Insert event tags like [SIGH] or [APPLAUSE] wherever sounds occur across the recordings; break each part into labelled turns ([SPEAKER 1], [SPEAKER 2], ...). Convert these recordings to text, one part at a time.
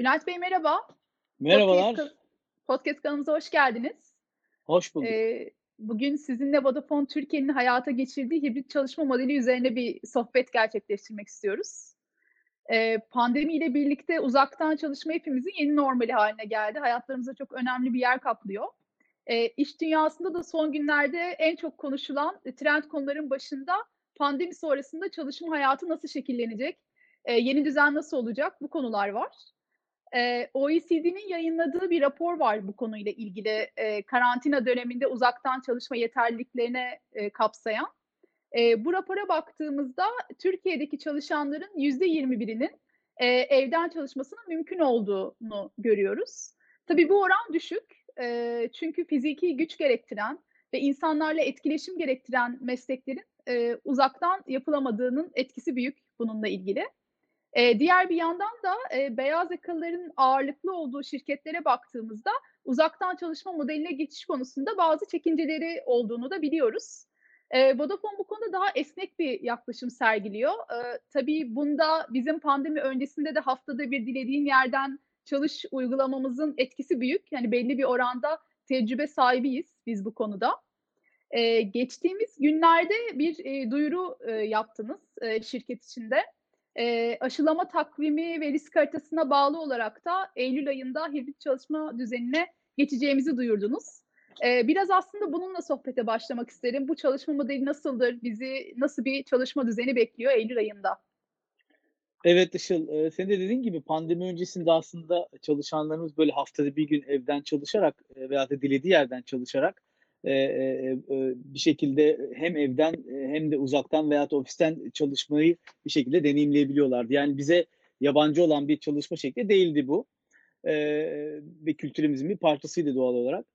[SPEAKER 1] Bülent Bey merhaba. Podcast,
[SPEAKER 2] Merhabalar.
[SPEAKER 1] ka- podcast kanalımıza hoş geldiniz.
[SPEAKER 2] Hoş bulduk.
[SPEAKER 1] Ee, bugün sizinle Vodafone Türkiye'nin hayata geçirdiği hibrit çalışma modeli üzerine bir sohbet gerçekleştirmek istiyoruz. Ee, pandemiyle birlikte uzaktan çalışma hepimizin yeni normali haline geldi. Hayatlarımızda çok önemli bir yer kaplıyor. Ee, iş dünyasında da son günlerde en çok konuşulan e, trend konuların başında pandemi sonrasında çalışma hayatı nasıl şekillenecek, e, yeni düzen nasıl olacak bu konular var. Eee, OECD'nin yayınladığı bir rapor var bu konuyla ilgili. Eee, karantina döneminde uzaktan çalışma yeterliliklerine eee, kapsayan. Eee, bu rapora baktığımızda Türkiye'deki çalışanların %21'inin eee, evden çalışmasının mümkün olduğunu görüyoruz. Tabii bu oran düşük. Eee, çünkü fiziki güç gerektiren ve insanlarla etkileşim gerektiren mesleklerin eee, uzaktan yapılamadığının etkisi büyük bununla ilgili. Eee, diğer bir yandan da, eee, beyaz yakalıların ağırlıklı olduğu şirketlere baktığımızda uzaktan çalışma modeline geçiş konusunda bazı çekinceleri olduğunu da biliyoruz. Eee, Vodafone bu konuda daha esnek bir yaklaşım sergiliyor. Eee, tabii bunda bizim pandemi öncesinde de haftada bir dilediğin yerden çalış uygulamamızın etkisi büyük. Yani belli bir oranda tecrübe sahibiyiz biz bu konuda. Eee, geçtiğimiz günlerde bir, eee, duyuru, eee, yaptınız, eee, şirket içinde. Eee, aşılama takvimi ve risk haritasına bağlı olarak da eylül ayında hibrit çalışma düzenine geçeceğimizi duyurdunuz. Eee, biraz aslında bununla sohbete başlamak isterim. Bu çalışma modeli nasıldır? Bizi nasıl bir çalışma düzeni bekliyor eylül ayında?
[SPEAKER 2] Evet Işıl, eee, senin de dediğin gibi pandemi öncesinde aslında çalışanlarımız böyle haftada bir gün evden çalışarak eee, veya da dilediği yerden çalışarak eee, eee, eee, bir şekilde hem evden eee, hem de uzaktan veya ofisten çalışmayı bir şekilde deneyimleyebiliyorlardı. Yani bize yabancı olan bir çalışma şekli değildi bu. Eee, ve kültürümüzün bir parçasıydı doğal olarak.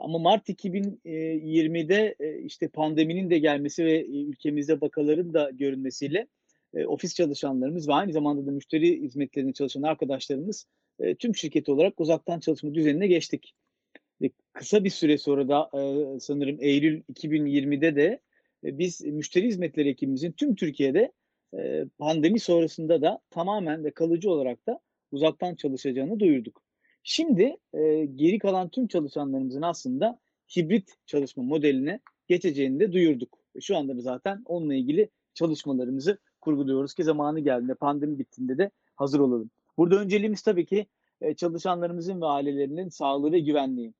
[SPEAKER 2] Ama Mart 2020'de eee, işte pandeminin de gelmesi ve ülkemizde vakaların da görünmesiyle ofis çalışanlarımız ve aynı zamanda da müşteri hizmetlerinde çalışan arkadaşlarımız tüm şirket olarak uzaktan çalışma düzenine geçtik. Kısa bir süre sonra da sanırım Eylül 2020'de de e, biz müşteri hizmetleri ekibimizin tüm Türkiye'de pandemi sonrasında da tamamen ve kalıcı olarak da uzaktan çalışacağını duyurduk. Şimdi geri kalan tüm çalışanlarımızın aslında hibrit çalışma modeline geçeceğini de duyurduk. Şu anda da zaten onunla ilgili çalışmalarımızı kurguluyoruz ki zamanı geldiğinde, pandemi bittiğinde de hazır olalım. Burada önceliğimiz tabii ki çalışanlarımızın ve ailelerinin sağlığı ve güvenliği.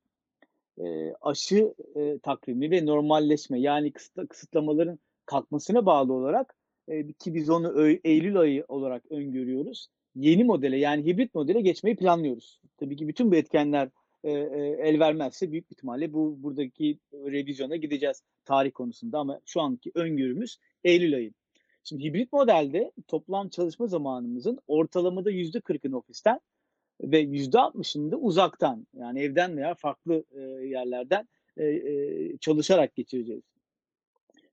[SPEAKER 2] Eee, aşı eee, takvimi ve normalleşme yani kısıtla, kısıtlamaların kalkmasına bağlı olarak eee, ki biz onu Ö- Eylül ayı olarak öngörüyoruz. Yeni modele yani hibrit modele geçmeyi planlıyoruz. Tabii ki bütün bu etkenler eee, eee, el vermezse büyük ihtimalle bu buradaki revizyona gideceğiz tarih konusunda ama şu anki öngörümüz Eylül ayı. Şimdi hibrit modelde toplam çalışma zamanımızın ortalamada yüzde 40'ını ofisten ve yüzde 60'ını da uzaktan yani evden veya farklı eee, yerlerden eee, eee, çalışarak geçireceğiz.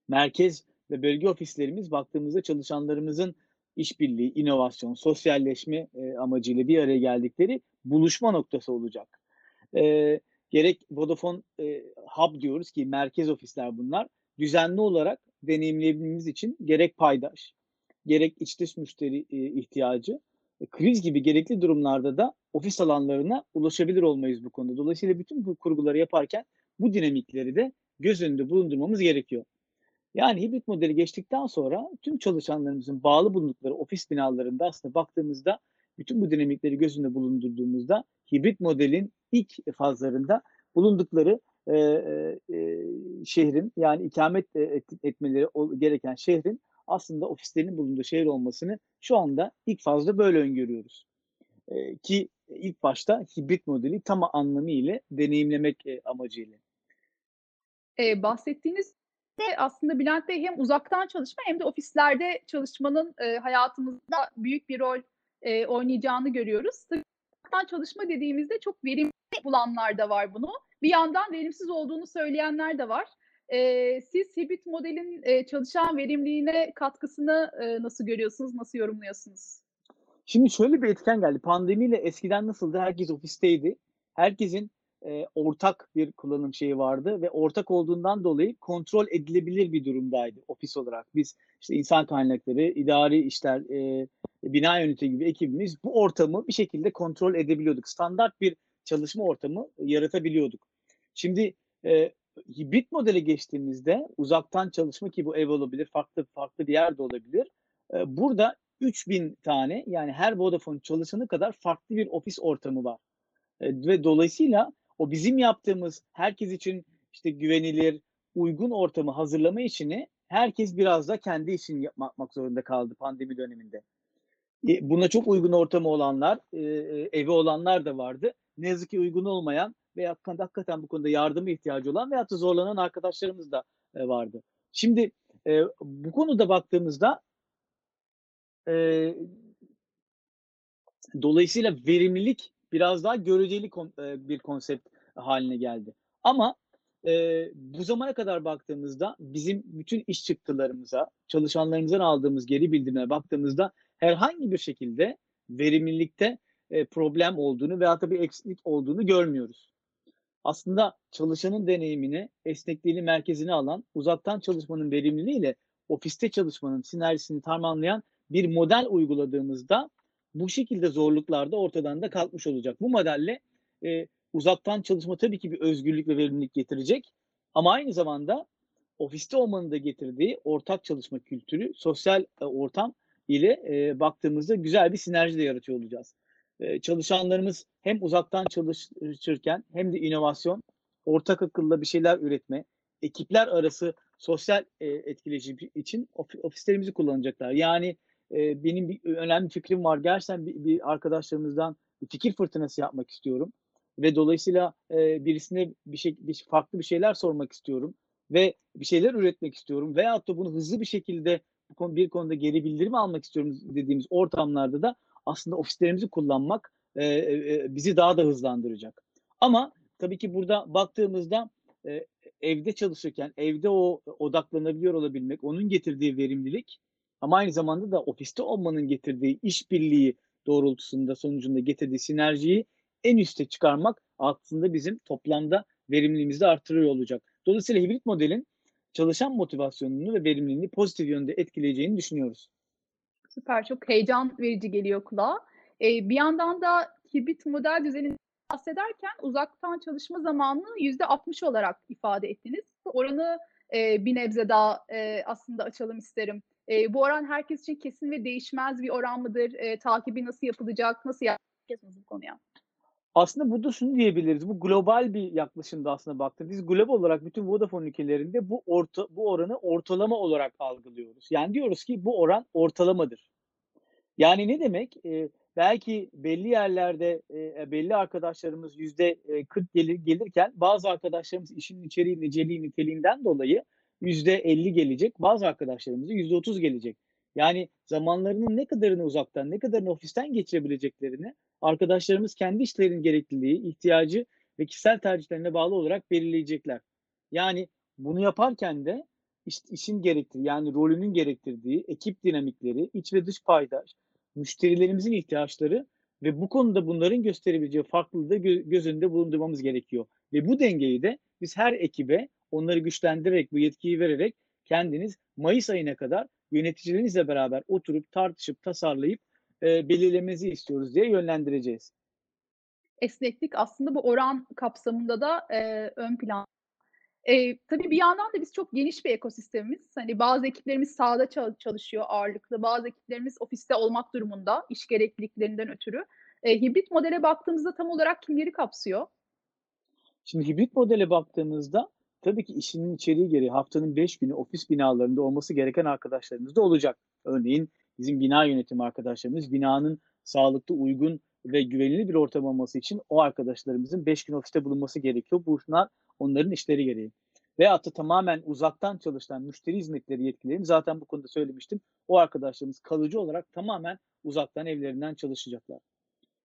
[SPEAKER 2] Merkez ve bölge ofislerimiz baktığımızda çalışanlarımızın işbirliği, inovasyon, sosyalleşme amacıyla bir araya geldikleri buluşma noktası olacak. Gerek Vodafone Hub diyoruz ki merkez ofisler bunlar. Düzenli olarak deneyimleyebilmemiz için gerek paydaş, gerek iç dış müşteri ihtiyacı, e, kriz gibi gerekli durumlarda da ofis alanlarına ulaşabilir olmayız bu konuda. Dolayısıyla bütün bu kurguları yaparken bu dinamikleri de göz önünde bulundurmamız gerekiyor. Yani hibrit modeli geçtikten sonra tüm çalışanlarımızın bağlı bulundukları ofis binalarında aslında baktığımızda bütün bu dinamikleri göz önünde bulundurduğumuzda hibrit modelin ilk fazlarında bulundukları eee, eee, şehrin yani ikamet e, et- etmeleri gereken şehrin aslında ofislerinin bulunduğu şehir olmasını şu anda ilk fazla böyle öngörüyoruz. Eee, ki ilk başta hibrit modeli tam anlamıyla deneyimlemek e, amacıyla.
[SPEAKER 1] Eee, bahsettiğiniz de aslında Bülent Bey hem uzaktan çalışma hem de ofislerde çalışmanın eee, hayatımızda büyük bir rol eee, oynayacağını görüyoruz. Uzaktan çalışma dediğimizde çok verimli bulanlar da var bunu. Bir yandan verimsiz olduğunu söyleyenler de var. Eee, siz hibrit modelin eee, çalışan verimliliğine katkısını eee, nasıl görüyorsunuz, nasıl yorumluyorsunuz?
[SPEAKER 2] Şimdi şöyle bir etken geldi. Pandemiyle eskiden nasıldı? Herkes ofisteydi. Herkesin eee, ortak bir kullanım şeyi vardı ve ortak olduğundan dolayı kontrol edilebilir bir durumdaydı ofis olarak. Biz işte insan kaynakları, idari işler, eee, bina yönetimi gibi ekibimiz bu ortamı bir şekilde kontrol edebiliyorduk. Standart bir çalışma ortamı yaratabiliyorduk. Şimdi e, hibrit modele geçtiğimizde uzaktan çalışma ki bu ev olabilir, farklı farklı bir yerde olabilir. E, burada 3000 tane yani her Vodafone çalışanı kadar farklı bir ofis ortamı var. E, ve dolayısıyla o bizim yaptığımız herkes için işte güvenilir, uygun ortamı hazırlama işini herkes biraz da kendi için yapmak zorunda kaldı pandemi döneminde. E, buna çok uygun ortamı olanlar, e, e, evi olanlar da vardı. Ne yazık ki uygun olmayan veya hakikaten bu konuda yardıma ihtiyacı olan veya da zorlanan arkadaşlarımız da e, vardı. Şimdi e, bu konuda baktığımızda e, dolayısıyla verimlilik biraz daha göreceli kon, e, bir konsept haline geldi. Ama e, bu zamana kadar baktığımızda bizim bütün iş çıktılarımıza, çalışanlarımızdan aldığımız geri bildirimlere baktığımızda herhangi bir şekilde verimlilikte e, problem olduğunu veya da bir eksiklik olduğunu görmüyoruz. Aslında çalışanın deneyimini, esnekliğini merkezine alan, uzaktan çalışmanın verimliliğiyle ofiste çalışmanın sinerjisini tamamlayan bir model uyguladığımızda bu şekilde zorluklar da ortadan da kalkmış olacak. Bu modelle e, uzaktan çalışma tabii ki bir özgürlük ve verimlilik getirecek ama aynı zamanda ofiste olmanın da getirdiği ortak çalışma kültürü, sosyal e, ortam ile e, baktığımızda güzel bir sinerji de yaratıyor olacağız. E, çalışanlarımız hem uzaktan çalışırken hem de inovasyon, ortak akılla bir şeyler üretme, ekipler arası sosyal e, etkileyici için ofislerimizi kullanacaklar. Yani e, benim bir önemli fikrim var. Gerçekten bir, bir arkadaşlarımızdan bir fikir fırtınası yapmak istiyorum ve dolayısıyla e, birisine bir şey bir farklı bir şeyler sormak istiyorum ve bir şeyler üretmek istiyorum veyahut da bunu hızlı bir şekilde bir konuda geri bildirim almak istiyorum dediğimiz ortamlarda da aslında ofislerimizi kullanmak e, e, bizi daha da hızlandıracak. Ama tabii ki burada baktığımızda e, evde çalışırken evde o odaklanabiliyor olabilmek, onun getirdiği verimlilik ama aynı zamanda da ofiste olmanın getirdiği işbirliği doğrultusunda sonucunda getirdiği sinerjiyi en üste çıkarmak aslında bizim toplamda verimliliğimizi artırıyor olacak. Dolayısıyla hibrit modelin çalışan motivasyonunu ve verimliliğini pozitif yönde etkileyeceğini düşünüyoruz.
[SPEAKER 1] Süper, çok heyecan verici geliyor kulağa. Ee, bir yandan da hibrit model düzenini bahsederken uzaktan çalışma zamanını yüzde 60 olarak ifade ettiniz. Oranı e, bir nebze daha e, aslında açalım isterim. E, bu oran herkes için kesin ve değişmez bir oran mıdır? E, takibi nasıl yapılacak? Nasıl yaklaşacağız bu konuya?
[SPEAKER 2] Aslında burada şunu diyebiliriz. Bu global bir yaklaşımda aslında baktım. Biz global olarak bütün Vodafone ülkelerinde bu orta bu oranı ortalama olarak algılıyoruz. Yani diyoruz ki bu oran ortalamadır. Yani ne demek? Ee, belki belli yerlerde e, belli arkadaşlarımız yüzde 40 gelir, gelirken bazı arkadaşlarımız işin içeriği, niceliği, niteliğinden dolayı yüzde 50 gelecek. Bazı arkadaşlarımız yüzde 30 gelecek. Yani zamanlarının ne kadarını uzaktan, ne kadarını ofisten geçirebileceklerini arkadaşlarımız kendi işlerinin gerekliliği, ihtiyacı ve kişisel tercihlerine bağlı olarak belirleyecekler. Yani bunu yaparken de iş, işin gerektirdiği, yani rolünün gerektirdiği ekip dinamikleri, iç ve dış paydaş, müşterilerimizin ihtiyaçları ve bu konuda bunların gösterebileceği farklılığı gö- göz önünde bulundurmamız gerekiyor. Ve bu dengeyi de biz her ekibe onları güçlendirerek, bu yetkiyi vererek kendiniz Mayıs ayına kadar yöneticilerinizle beraber oturup tartışıp tasarlayıp e, belirlemenizi istiyoruz diye yönlendireceğiz.
[SPEAKER 1] Esneklik aslında bu oran kapsamında da e, ön plan. E, tabii bir yandan da biz çok geniş bir ekosistemimiz. Hani bazı ekiplerimiz sahada çalışıyor ağırlıklı, bazı ekiplerimiz ofiste olmak durumunda iş gerekliliklerinden ötürü. E, hibrit modele baktığımızda tam olarak kimleri kapsıyor?
[SPEAKER 2] Şimdi hibrit modele baktığımızda tabii ki işinin içeriği gereği haftanın 5 günü ofis binalarında olması gereken arkadaşlarımız da olacak. Örneğin bizim bina yönetimi arkadaşlarımız binanın sağlıklı, uygun ve güvenilir bir ortam olması için o arkadaşlarımızın 5 gün ofiste bulunması gerekiyor. Bunlar onların işleri gereği. Veyahut da tamamen uzaktan çalışan müşteri hizmetleri yetkililerini zaten bu konuda söylemiştim. O arkadaşlarımız kalıcı olarak tamamen uzaktan evlerinden çalışacaklar.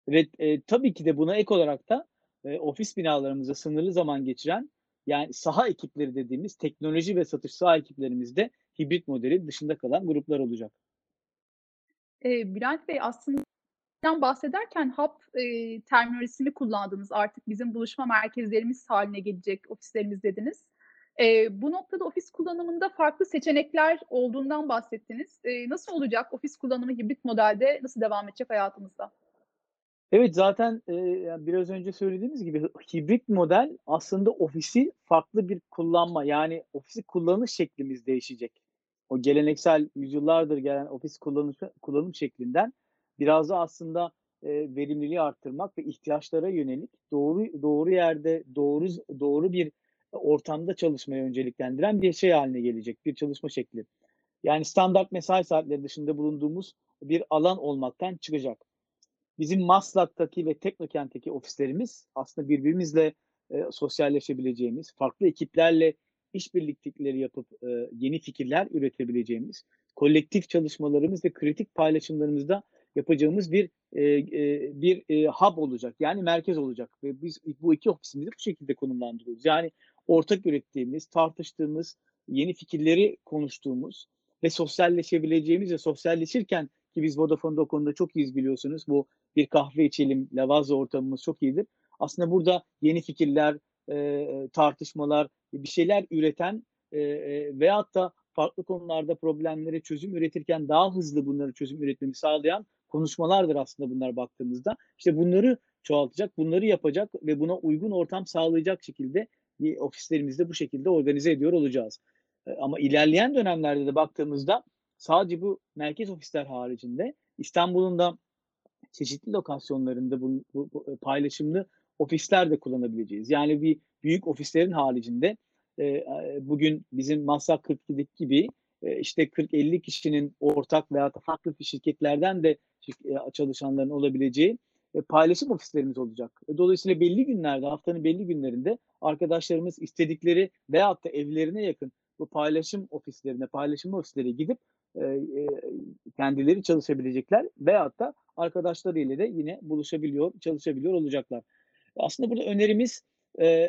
[SPEAKER 2] Ve e, tabii ki de buna ek olarak da e, ofis binalarımızda sınırlı zaman geçiren yani saha ekipleri dediğimiz teknoloji ve satış saha ekiplerimizde hibrit modeli dışında kalan gruplar olacak.
[SPEAKER 1] Eee, Bülent Bey, aslında bahsederken hub, eee, terminolojisini kullandınız. Artık bizim buluşma merkezlerimiz haline gelecek ofislerimiz dediniz. Eee, bu noktada ofis kullanımında farklı seçenekler olduğundan bahsettiniz. Eee, nasıl olacak? Ofis kullanımı hibrit modelde nasıl devam edecek hayatımızda?
[SPEAKER 2] Evet, zaten, ya, biraz önce söylediğimiz gibi hibrit model aslında ofisi farklı bir kullanma, yani ofisi kullanış şeklimiz değişecek. O geleneksel yüzyıllardır gelen ofis kullanışı kullanım şeklinden biraz da aslında, eee, verimliliği arttırmak ve ihtiyaçlara yönelik doğru doğru yerde, doğru doğru bir ortamda çalışmayı önceliklendiren bir şey hâline gelecek, bir çalışma şekli. Yani standart mesai saatleri dışında bulunduğumuz bir alan olmaktan çıkacak. Bizim Maslak'taki ve Teknokent'teki ofislerimiz aslında birbirimizle, eee, sosyalleşebileceğimiz, farklı ekiplerle iş birliktelikleri yapıp, eee, yeni fikirler üretebileceğimiz, kolektif çalışmalarımız ve kritik paylaşımlarımızda yapacağımız bir, eee, eee, bir, eee, hub olacak, yani merkez olacak ve biz bu 2 ofisimizi bu şekilde konumlandırıyoruz. Yani ortak ürettiğimiz, tartıştığımız, yeni fikirleri konuştuğumuz ve sosyalleşebileceğimiz ve sosyalleşirken ki biz Vodafone'da o konuda çok iyiyiz biliyorsunuz. Bu bir kahve içelim, Lavazza ortamımız çok iyidir. Aslında burada yeni fikirler, eee, tartışmalar, bir şeyler üreten, eee, eee, veyahut da farklı konularda problemlere çözüm üretirken daha hızlı bunları çözüm üretmemizi sağlayan konuşmalardır aslında bunlar baktığımızda. İşte bunları çoğaltacak, bunları yapacak ve buna uygun ortam sağlayacak şekilde bir ofislerimizi de bu şekilde organize ediyor olacağız. Eee, ama ilerleyen dönemlerde de baktığımızda sadece bu merkez ofisler haricinde İstanbul'un da çeşitli lokasyonlarında bu bu bu, eee, paylaşımlı ofisler de kullanabileceğiz. Yani bir büyük ofislerin haricinde, eee, aaa, bugün bizim Maslak 42'deki gibi, işte 40-50 kişinin ortak da farklı şirketlerden de çalışanların olabileceği, paylaşım ofislerimiz olacak. E, dolayısıyla belli günlerde, haftanın belli günlerinde arkadaşlarımız istedikleri veyahut da evlerine yakın bu paylaşım ofislerine, paylaşımlı ofislere gidip, kendileri çalışabilecekler veyahut da arkadaşlarıyla da yine buluşabiliyor, çalışabiliyor olacaklar. Aslında burada önerimiz,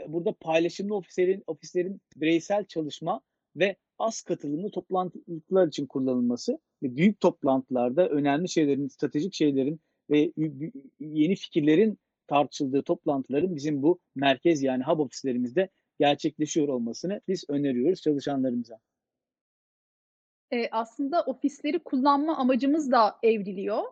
[SPEAKER 2] burada paylaşımlı ofislerin ofislerin bireysel çalışma ve az katılımlı toplantılar için kullanılması ve büyük toplantılarda önemli şeylerin, stratejik şeylerin ve yeni fikirlerin tartışıldığı toplantıların bizim bu merkez, yani hub ofislerimizde gerçekleşiyor olmasını biz öneriyoruz çalışanlarımıza.
[SPEAKER 1] Eee, aslında ofisleri kullanma amacımız da evriliyor.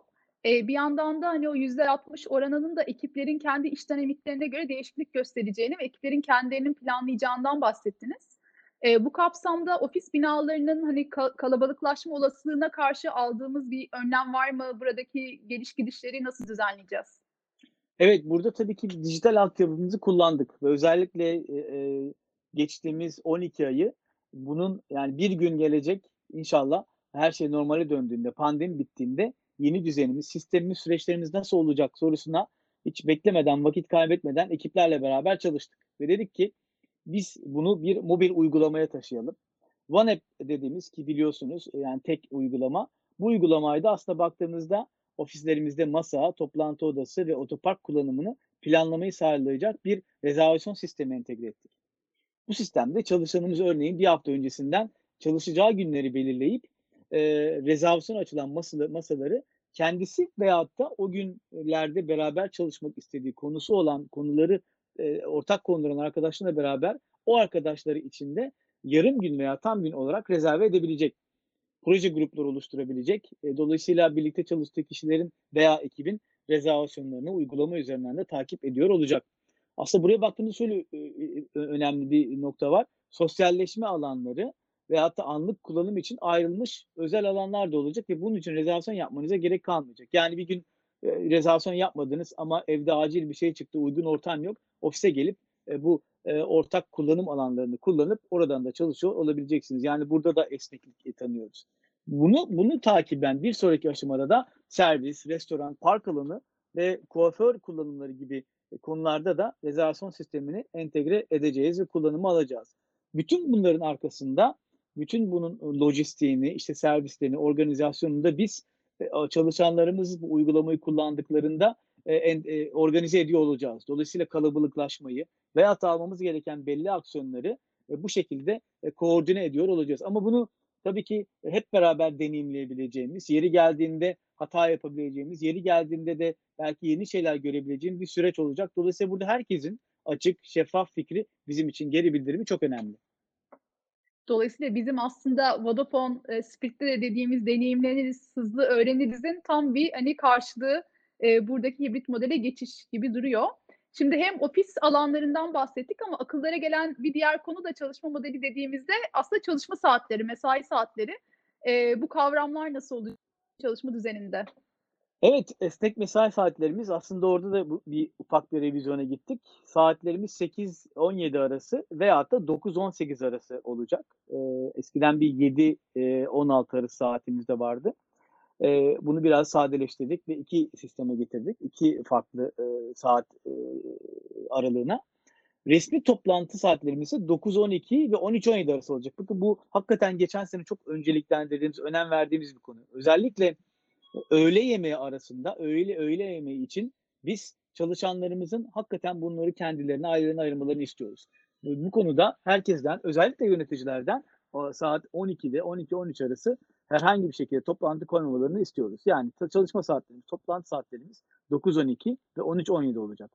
[SPEAKER 1] Eee, bir yandan da, hani, o %60 oranının da ekiplerin kendi iş dinamiklerine göre değişiklik göstereceğini ve ekiplerin kendilerinin planlayacağından bahsettiniz. Eee, bu kapsamda ofis binalarının, hani, ka kalabalıklaşma olasılığına karşı aldığımız bir önlem var mı? Buradaki geliş gidişleri nasıl düzenleyeceğiz?
[SPEAKER 2] Evet, burada tabii ki dijital altyapımızı kullandık ve özellikle, eee, eee, geçtiğimiz 12 ayı bunun, yani bir gün gelecek inşallah her şey normale döndüğünde, pandemi bittiğinde yeni düzenimiz, sistemimiz, süreçlerimiz nasıl olacak sorusuna hiç beklemeden, vakit kaybetmeden ekiplerle beraber çalıştık ve dedik ki biz bunu bir mobil uygulamaya taşıyalım. One App dediğimiz ki biliyorsunuz, yani tek uygulama. Bu uygulamayı da aslında baktığımızda ofislerimizde masa, toplantı odası ve otopark kullanımını planlamayı sağlayacak bir rezervasyon sistemi entegre ettik. Bu sistemde çalışanımız örneğin 1 hafta öncesinden çalışacağı günleri belirleyip, eee, rezervasyona açılan masalı masaları kendisi veyahut da o günlerde beraber çalışmak istediği, konusu olan konuları, eee, ortak konuları olan arkadaşlarıyla beraber o arkadaşları için de yarım gün veya tam gün olarak rezerve edebilecek. Proje grupları oluşturabilecek. Eee, dolayısıyla birlikte çalıştığı kişilerin veya ekibin rezervasyonlarını uygulama üzerinden de takip ediyor olacak. Aslında buraya baktığımızda şöyle, önemli bir nokta var. Sosyalleşme alanları veyahut da anlık kullanım için ayrılmış özel alanlar da olacak ve bunun için rezervasyon yapmanıza gerek kalmayacak. Yani bir gün, eee, rezervasyon yapmadınız ama evde acil bir şey çıktı, uygun ortam yok. Ofise gelip, eee, bu, eee, ortak kullanım alanlarını kullanıp oradan da çalışıyor olabileceksiniz. Yani burada da esneklik, tanıyoruz. Bunu bunu takiben bir sonraki aşamada da servis, restoran, park alanı ve kuaför kullanımları gibi, konularda da rezervasyon sistemini entegre edeceğiz ve kullanıma alacağız. Bütün bunların arkasında, bütün bunun, lojistiğini, işte servislerini, organizasyonunu da biz, çalışanlarımız bu uygulamayı kullandıklarında, en eee, organize ediyor olacağız. Dolayısıyla kalabalıklaşmayı da almamız gereken belli aksiyonları, bu şekilde, koordine ediyor olacağız. Ama bunu tabii ki hep beraber deneyimleyebileceğimiz, yeri geldiğinde hata yapabileceğimiz, yeri geldiğinde de belki yeni şeyler görebileceğimiz bir süreç olacak. Dolayısıyla burada herkesin açık, şeffaf fikri bizim için geri bildirimi çok önemli.
[SPEAKER 1] Dolayısıyla bizim aslında Vodafone, eee, Spirit'te de dediğimiz deneyimleniriz, hızlı öğrenirizin tam bir, hani, karşılığı, eee, buradaki hibrit modele geçiş gibi duruyor. Şimdi hem ofis alanlarından bahsettik ama akıllara gelen bir diğer konu da çalışma modeli dediğimizde aslında çalışma saatleri, mesai saatleri. Eee, bu kavramlar nasıl oluyor çalışma düzeninde?
[SPEAKER 2] Evet, esnek mesai saatlerimiz aslında orada da bu bir ufak bir revizyona gittik. Saatlerimiz 8-17 arası veyahut da 9-18 arası olacak. Eee, eskiden bir 7-16 arası saatimiz de vardı. Eee, bunu biraz sadeleştirdik ve 2 sisteme getirdik. 2 farklı, eee, saat, eee, aralığına. Resmi toplantı saatlerimiz ise 9-12 ve 13-17 arası olacak. Bakın bu hakikaten geçen sene çok önceliklendirdiğimiz, önem verdiğimiz bir konu. Özellikle öğle yemeği arasında, öğle öğle yemeği için biz çalışanlarımızın hakikaten bunları kendilerine, ailelerine ayırmalarını istiyoruz. Bu konuda herkesten, özellikle yöneticilerden saat 12'de 12-13 arası herhangi bir şekilde toplantı koymamalarını istiyoruz. Yani çalışma saatlerimiz, toplantı saatlerimiz 9-12 ve 13-17 olacak.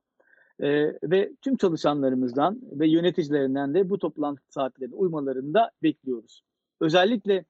[SPEAKER 2] Eee, ve tüm çalışanlarımızdan ve yöneticilerinden de bu toplantı saatlerine uymalarını da bekliyoruz. Özellikle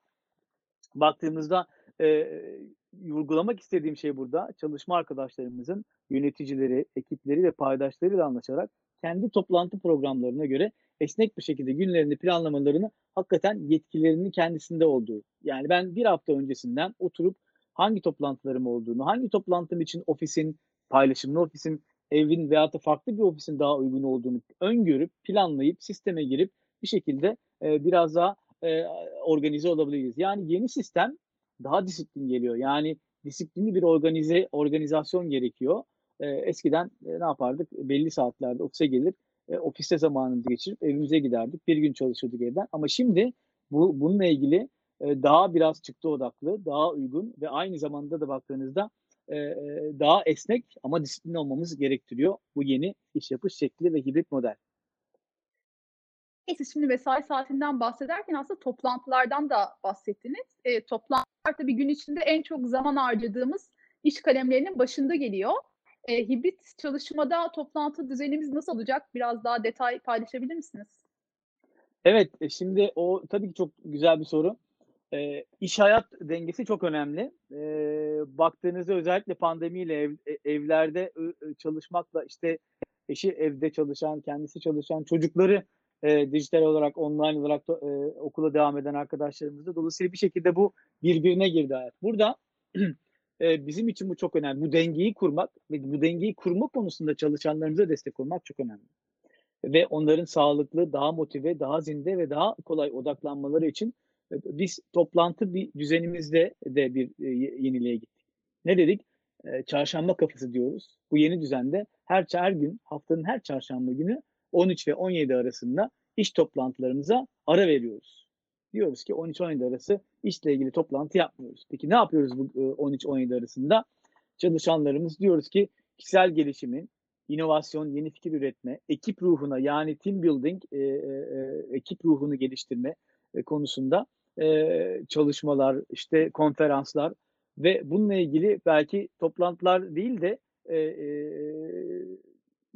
[SPEAKER 2] baktığımızda, eee, vurgulamak istediğim şey burada, çalışma arkadaşlarımızın yöneticileri, ekipleri ve paydaşlarıyla anlaşarak kendi toplantı programlarına göre esnek bir şekilde günlerini planlamalarını hakikaten yetkilerinin kendisinde olduğu. Yani ben 1 hafta öncesinden oturup hangi toplantılarım olduğunu, hangi toplantım için ofisin, paylaşımlı ofisin, evin veyahut da farklı bir ofisin daha uygun olduğunu öngörüp, planlayıp, sisteme girip bir şekilde, eee, biraz daha, eee, organize olabiliriz. Yani yeni sistem daha disiplin geliyor. Yani disiplinli bir organize organizasyon gerekiyor. Eee, eskiden, eee, ne yapardık? Belli saatlerde ofise gelir, eee, ofiste zamanımızı geçirip evimize giderdik. Bir gün çalışırdık evden ama şimdi bu bununla ilgili, eee, daha biraz çıktı odaklı, daha uygun ve aynı zamanda da baktığınızda, eee, daha esnek ama disiplinli olmamız gerektiriyor bu yeni iş yapış şekli ve hibrit model.
[SPEAKER 1] Neyse, şimdi mesai saatinden bahsederken aslında toplantılardan da bahsettiniz. Eee, toplantılar tabii gün içinde en çok zaman harcadığımız iş kalemlerinin başında geliyor. Eee, hibrit çalışmada toplantı düzenimiz nasıl olacak? Biraz daha detay paylaşabilir misiniz?
[SPEAKER 2] Evet, e, şimdi o tabii ki çok güzel bir soru. Eee, iş hayat dengesi çok önemli. Eee, baktığınızda özellikle pandemiyle ev e evlerde çalışmakla, işte, eşi evde çalışan, kendisi çalışan, çocukları, eee, dijital olarak, online olarak eee, okula devam eden arkadaşlarımız da dolayısıyla bir şekilde bu birbirine girdi hayat. Burada, eee, [CLEARS THROAT] bizim için bu çok önemli. Bu dengeyi kurmak ve bu dengeyi kurma konusunda çalışanlarımıza destek olmak çok önemli. Ve onların sağlıklı, daha motive, daha zinde ve daha kolay odaklanmaları için, eee, biz toplantı bir düzenimizde de bir, ye yeniliğe gittik. Ne dedik? Eee, çarşamba kafası diyoruz. Bu yeni düzende her her gün, haftanın her çarşamba günü 13 ve 17 arasında iş toplantılarımıza ara veriyoruz. Diyoruz ki 13-17 arası işle ilgili toplantı yapmıyoruz. Peki ne yapıyoruz bu, ııı, 13-17 arasında? Çalışanlarımız diyoruz ki kişisel gelişimin, inovasyon, yeni fikir üretme, ekip ruhuna yani team building, eee, eee, ekip ruhunu geliştirme, eee, konusunda, eee, çalışmalar, işte, konferanslar ve bununla ilgili belki toplantılar değil de, eee,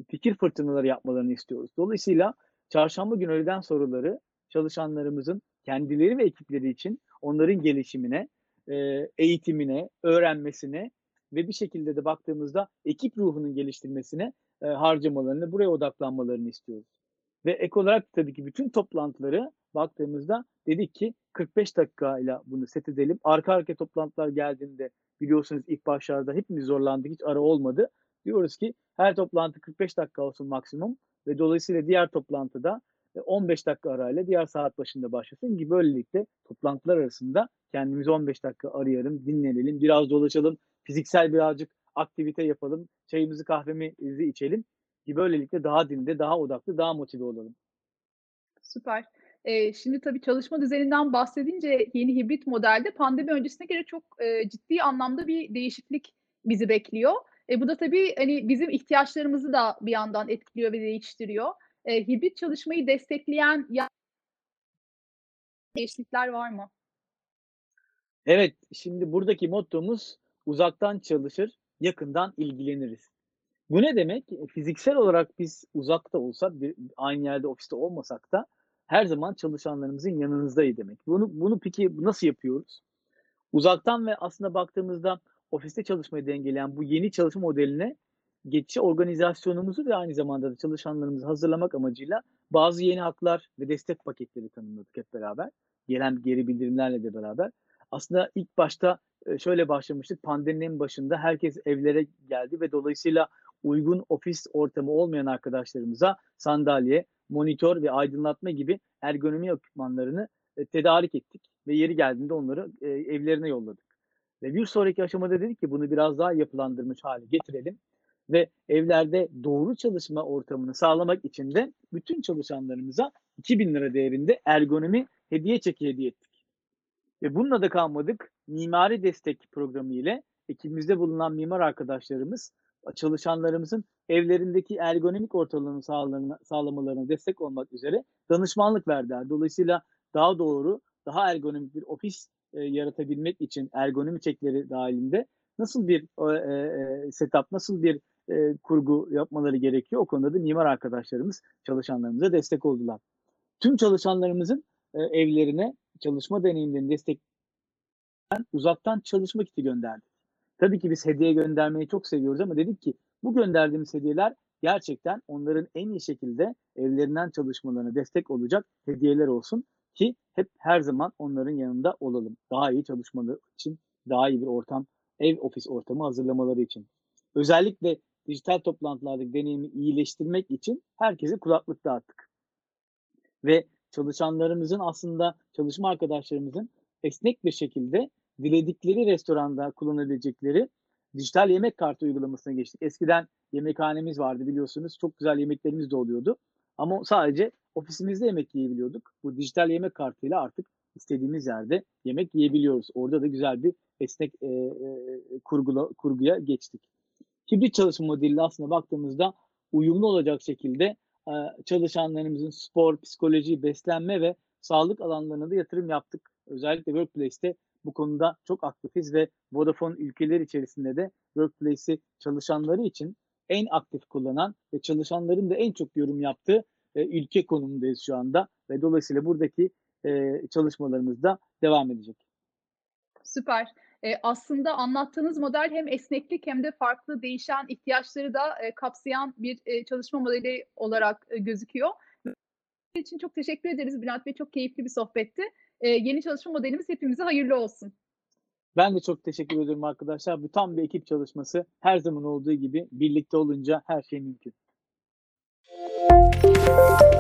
[SPEAKER 2] fikir fırtınaları yapmalarını istiyoruz. Dolayısıyla çarşamba günü öğleden sonraları çalışanlarımızın kendileri ve ekipleri için onların gelişimine, eee, eğitimine, öğrenmesine ve bir şekilde de baktığımızda ekip ruhunun geliştirmesine, eee, harcamalarını, buraya odaklanmalarını istiyoruz. Ve ek olarak tabii ki bütün toplantıları baktığımızda dedik ki 45 dakikayla bunu set edelim. Arka arkaya toplantılar geldiğinde biliyorsunuz ilk başlarda hepimiz zorlandık, hiç ara olmadı. Diyoruz ki her toplantı 45 dakika olsun maksimum ve dolayısıyla diğer toplantıda, eee, 15 dakika arayla diğer saat başında başlasın ki böylelikle toplantılar arasında kendimizi 15 dakika arayalım, dinlenelim, biraz dolaşalım, fiziksel birazcık aktivite yapalım, çayımızı, kahvemizi içelim ki böylelikle daha dinde, daha odaklı, daha motive olalım.
[SPEAKER 1] Süper. Eee, şimdi tabii çalışma düzeninden bahsedince yeni hibrit modelde pandemi öncesine göre çok, eee, ciddi anlamda bir değişiklik bizi bekliyor. E, bu da tabii, hani, bizim ihtiyaçlarımızı da bir yandan etkiliyor ve değiştiriyor. Eee, hibrit çalışmayı destekleyen ya değişiklikler var mı?
[SPEAKER 2] Evet, şimdi buradaki mottomuz uzaktan çalışır, yakından ilgileniriz. Bu ne demek? E, fiziksel olarak biz uzakta olsak, bir aynı yerde ofiste olmasak da, her zaman çalışanlarımızın yanınızdayız demek. Bunu bunu peki nasıl yapıyoruz? Uzaktan ve aslında baktığımızda ofiste çalışmayı dengeleyen bu yeni çalışma modeline geçici organizasyonumuzu ve aynı zamanda da çalışanlarımızı hazırlamak amacıyla bazı yeni haklar ve destek paketleri tanımladık hep beraber. Gelen geri bildirimlerle de beraber. Aslında ilk başta şöyle başlamıştık. Pandeminin başında herkes evlere geldi ve dolayısıyla uygun ofis ortamı olmayan arkadaşlarımıza sandalye, monitör ve aydınlatma gibi ergonomi ekipmanlarını tedarik ettik ve yeri geldiğinde onları evlerine yolladık. Ve bir sonraki aşamada dedik ki bunu biraz daha yapılandırmış hale getirelim ve evlerde doğru çalışma ortamını sağlamak için de bütün çalışanlarımıza 2000 lira değerinde ergonomi hediye çeki hediye ettik. Ve bununla da kalmadık. Mimari destek programı ile ekibimizde bulunan mimar arkadaşlarımız çalışanlarımızın evlerindeki ergonomik ortamını sağlamalarına destek olmak üzere danışmanlık verdiler. Dolayısıyla daha doğru, daha ergonomik bir ofis e, yaratabilmek için ergonomi çekleri dahilinde nasıl bir e, setup, nasıl bir e, kurgu yapmaları gerekiyor. O konuda da mimar arkadaşlarımız çalışanlarımıza destek oldular. Tüm çalışanlarımızın e, evlerine çalışma deneyimlerini destek uzaktan çalışma kiti gönderdik. Tabii ki biz hediye göndermeyi çok seviyoruz ama dedik ki bu gönderdiğimiz hediyeler gerçekten onların en iyi şekilde evlerinden çalışmalarına destek olacak hediyeler olsun ki hep her zaman onların yanında olalım. Daha iyi çalışmaları için, daha iyi bir ortam, ev ofis ortamı hazırlamaları için. Özellikle dijital toplantılardaki deneyimi iyileştirmek için herkese kulaklık dağıttık. Ve çalışanlarımızın aslında çalışma arkadaşlarımızın esnek bir şekilde diledikleri restoranda kullanabilecekleri dijital yemek kartı uygulamasına geçtik. Eskiden yemekhanemiz vardı biliyorsunuz. Çok güzel yemeklerimiz de oluyordu. Ama sadece ofisimizde yemek yiyebiliyorduk. Bu dijital yemek kartıyla artık istediğimiz yerde yemek yiyebiliyoruz. Orada da güzel bir esnek e, e, kurgula, kurguya geçtik. Hibrit çalışma modeliyle aslında baktığımızda uyumlu olacak şekilde e, çalışanlarımızın spor, psikoloji, beslenme ve sağlık alanlarına da yatırım yaptık. Özellikle Workplace'te bu konuda çok aktifiz ve Vodafone ülkeler içerisinde de Workplace'i çalışanları için en aktif kullanan ve çalışanların da en çok yorum yaptığı e, ülke konumundayız şu anda ve dolayısıyla buradaki e, çalışmalarımız da devam edecek.
[SPEAKER 1] Süper. E, aslında anlattığınız model hem esneklik hem de farklı değişen ihtiyaçları da e, kapsayan bir e, çalışma modeli olarak e, gözüküyor. için çok teşekkür ederiz Bülent Bey. Çok keyifli bir sohbetti. E, yeni çalışma modelimiz hepimize hayırlı olsun.
[SPEAKER 2] Ben de çok teşekkür ederim arkadaşlar. Bu tam bir ekip çalışması. Her zaman olduğu gibi birlikte olunca her şey mümkün. Thank you.